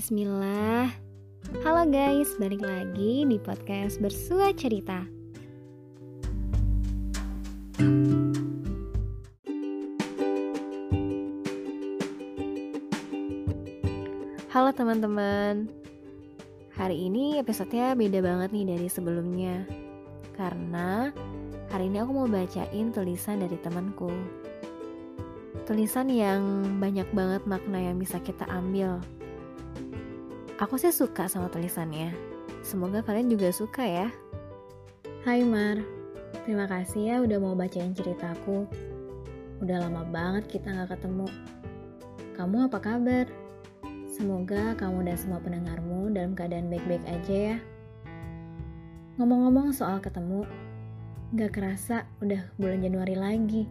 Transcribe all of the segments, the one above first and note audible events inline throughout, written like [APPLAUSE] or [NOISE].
Bismillah. Halo guys, balik lagi di podcast Bersua Cerita. Halo teman-teman. Hari ini episodenya beda banget nih dari sebelumnya. Karena hari ini aku mau bacain tulisan dari temanku. Tulisan yang banyak banget makna yang bisa kita ambil Aku sih suka sama tulisannya. Semoga kalian juga suka ya. Hai Mar, terima kasih ya udah mau bacain ceritaku. Udah lama banget kita gak ketemu. Kamu apa kabar? Semoga kamu dan semua pendengarmu dalam keadaan baik-baik aja ya. Ngomong-ngomong soal ketemu, gak kerasa udah bulan Januari lagi.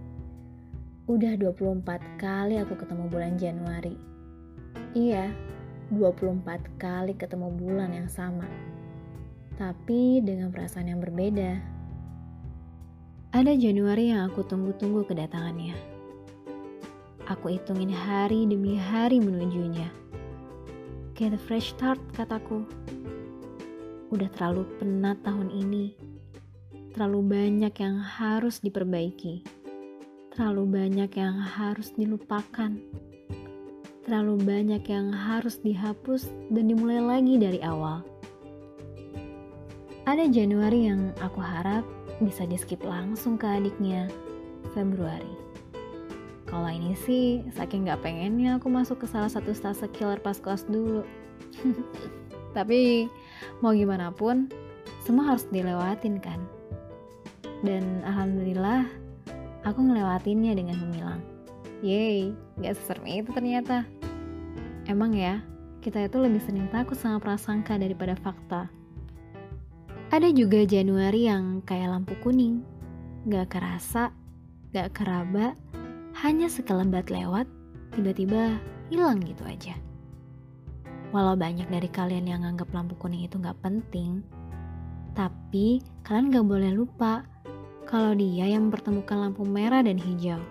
Udah 24 kali aku ketemu bulan Januari. Iya, 24 kali ketemu bulan yang sama, tapi dengan perasaan yang berbeda. Ada Januari yang aku tunggu-tunggu kedatangannya. Aku hitungin hari demi hari menujunya. Get a fresh start, kataku. Udah terlalu penat tahun ini. Terlalu banyak yang harus diperbaiki. Terlalu banyak yang harus dilupakan terlalu banyak yang harus dihapus dan dimulai lagi dari awal. Ada Januari yang aku harap bisa di skip langsung ke adiknya, Februari. Kalau ini sih, saking gak pengennya aku masuk ke salah satu stase killer pas kelas dulu. [LAUGHS] Tapi mau gimana pun, semua harus dilewatin kan. Dan alhamdulillah, aku ngelewatinnya dengan gemilang. Yeay, gak seserem itu ternyata. Emang ya, kita itu lebih sering takut sama prasangka daripada fakta. Ada juga Januari yang kayak lampu kuning, gak kerasa, gak keraba, hanya sekelembat lewat, tiba-tiba hilang gitu aja. Walau banyak dari kalian yang nganggap lampu kuning itu gak penting, tapi kalian gak boleh lupa kalau dia yang mempertemukan lampu merah dan hijau.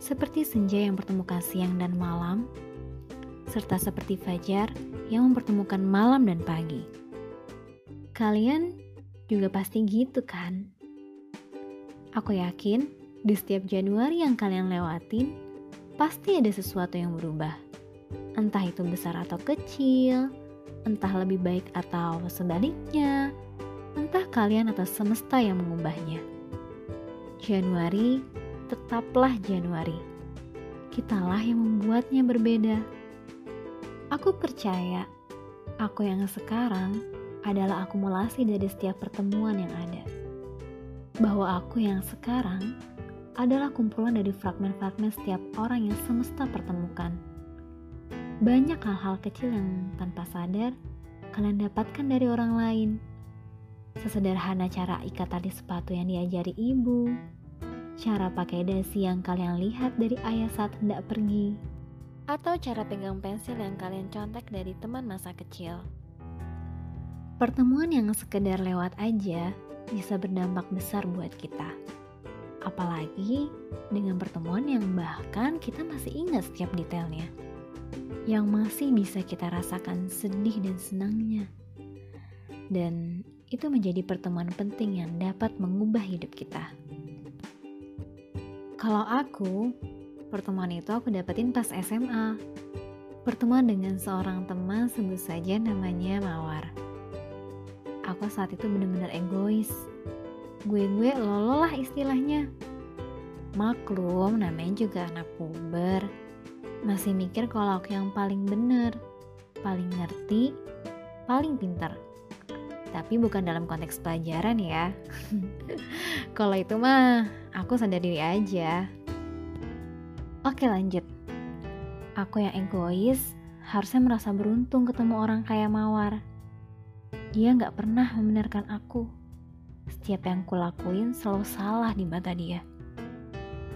Seperti senja yang mempertemukan siang dan malam, serta seperti fajar yang mempertemukan malam dan pagi. Kalian juga pasti gitu kan? Aku yakin di setiap Januari yang kalian lewatin, pasti ada sesuatu yang berubah. Entah itu besar atau kecil, entah lebih baik atau sebaliknya, entah kalian atau semesta yang mengubahnya. Januari tetaplah Januari. Kitalah yang membuatnya berbeda. Aku percaya, aku yang sekarang adalah akumulasi dari setiap pertemuan yang ada. Bahwa aku yang sekarang adalah kumpulan dari fragmen-fragmen setiap orang yang semesta pertemukan. Banyak hal-hal kecil yang tanpa sadar kalian dapatkan dari orang lain. Sesederhana cara ikat tali sepatu yang diajari ibu, cara pakai dasi yang kalian lihat dari ayah saat hendak pergi, atau cara pegang pensil yang kalian contek dari teman masa kecil. Pertemuan yang sekedar lewat aja bisa berdampak besar buat kita. Apalagi dengan pertemuan yang bahkan kita masih ingat setiap detailnya. Yang masih bisa kita rasakan sedih dan senangnya. Dan itu menjadi pertemuan penting yang dapat mengubah hidup kita. Kalau aku, Pertemuan itu aku dapetin pas SMA. Pertemuan dengan seorang teman sebut saja namanya Mawar. Aku saat itu bener-bener egois. Gue-gue lolo lah istilahnya. Maklum namanya juga anak puber. Masih mikir kalau aku yang paling bener, paling ngerti, paling pintar tapi bukan dalam konteks pelajaran ya. [LAUGHS] Kalau itu mah aku sadar diri aja. Oke lanjut. Aku yang egois harusnya merasa beruntung ketemu orang kayak Mawar. Dia gak pernah membenarkan aku. Setiap yang kulakuin selalu salah di mata dia.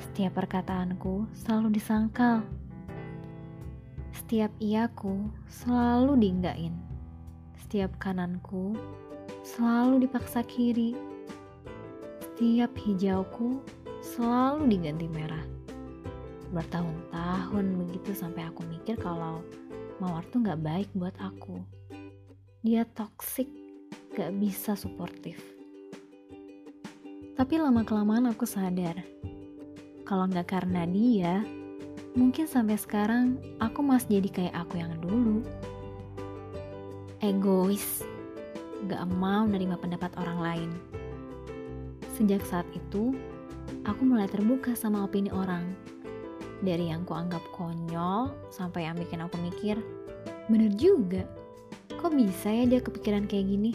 Setiap perkataanku selalu disangkal. Setiap iaku selalu diinggain. Setiap kananku selalu dipaksa kiri. Setiap hijauku selalu diganti merah bertahun-tahun begitu sampai aku mikir kalau Mawar tuh gak baik buat aku. Dia toxic, gak bisa suportif. Tapi lama-kelamaan aku sadar, kalau gak karena dia, mungkin sampai sekarang aku masih jadi kayak aku yang dulu. Egois, gak mau menerima pendapat orang lain. Sejak saat itu, aku mulai terbuka sama opini orang dari yang kuanggap konyol sampai yang bikin aku mikir, bener juga, kok bisa ya dia kepikiran kayak gini?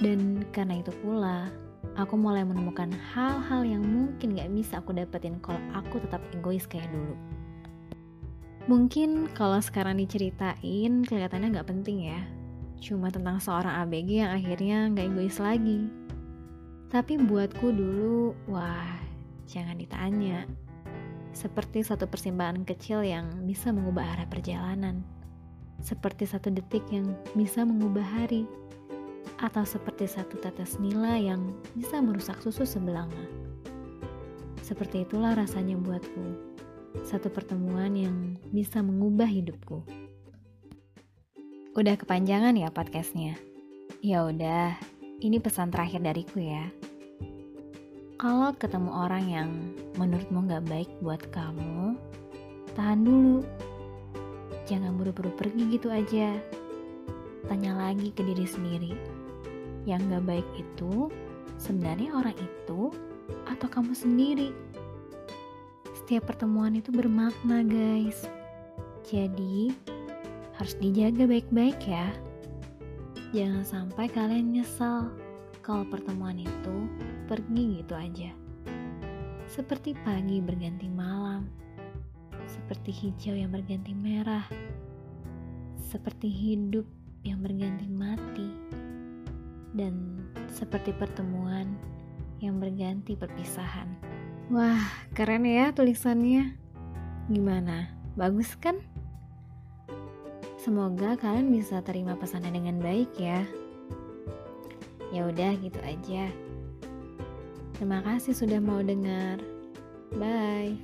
Dan karena itu pula, aku mulai menemukan hal-hal yang mungkin gak bisa aku dapetin kalau aku tetap egois kayak dulu. Mungkin kalau sekarang diceritain kelihatannya gak penting ya, cuma tentang seorang ABG yang akhirnya gak egois lagi. Tapi buatku dulu, wah jangan ditanya seperti satu persimpangan kecil yang bisa mengubah arah perjalanan, seperti satu detik yang bisa mengubah hari, atau seperti satu tetes nila yang bisa merusak susu sebelanga. Seperti itulah rasanya buatku, satu pertemuan yang bisa mengubah hidupku. Udah kepanjangan ya podcastnya? Ya udah, ini pesan terakhir dariku ya. Kalau ketemu orang yang menurutmu gak baik buat kamu, tahan dulu. Jangan buru-buru pergi gitu aja. Tanya lagi ke diri sendiri. Yang gak baik itu sebenarnya orang itu atau kamu sendiri. Setiap pertemuan itu bermakna, guys. Jadi, harus dijaga baik-baik ya. Jangan sampai kalian nyesal kalau pertemuan itu pergi gitu aja. Seperti pagi berganti malam, seperti hijau yang berganti merah, seperti hidup yang berganti mati, dan seperti pertemuan yang berganti perpisahan. Wah, keren ya tulisannya. Gimana? Bagus kan? Semoga kalian bisa terima pesannya dengan baik ya. Ya udah gitu aja. Terima kasih sudah mau dengar. Bye.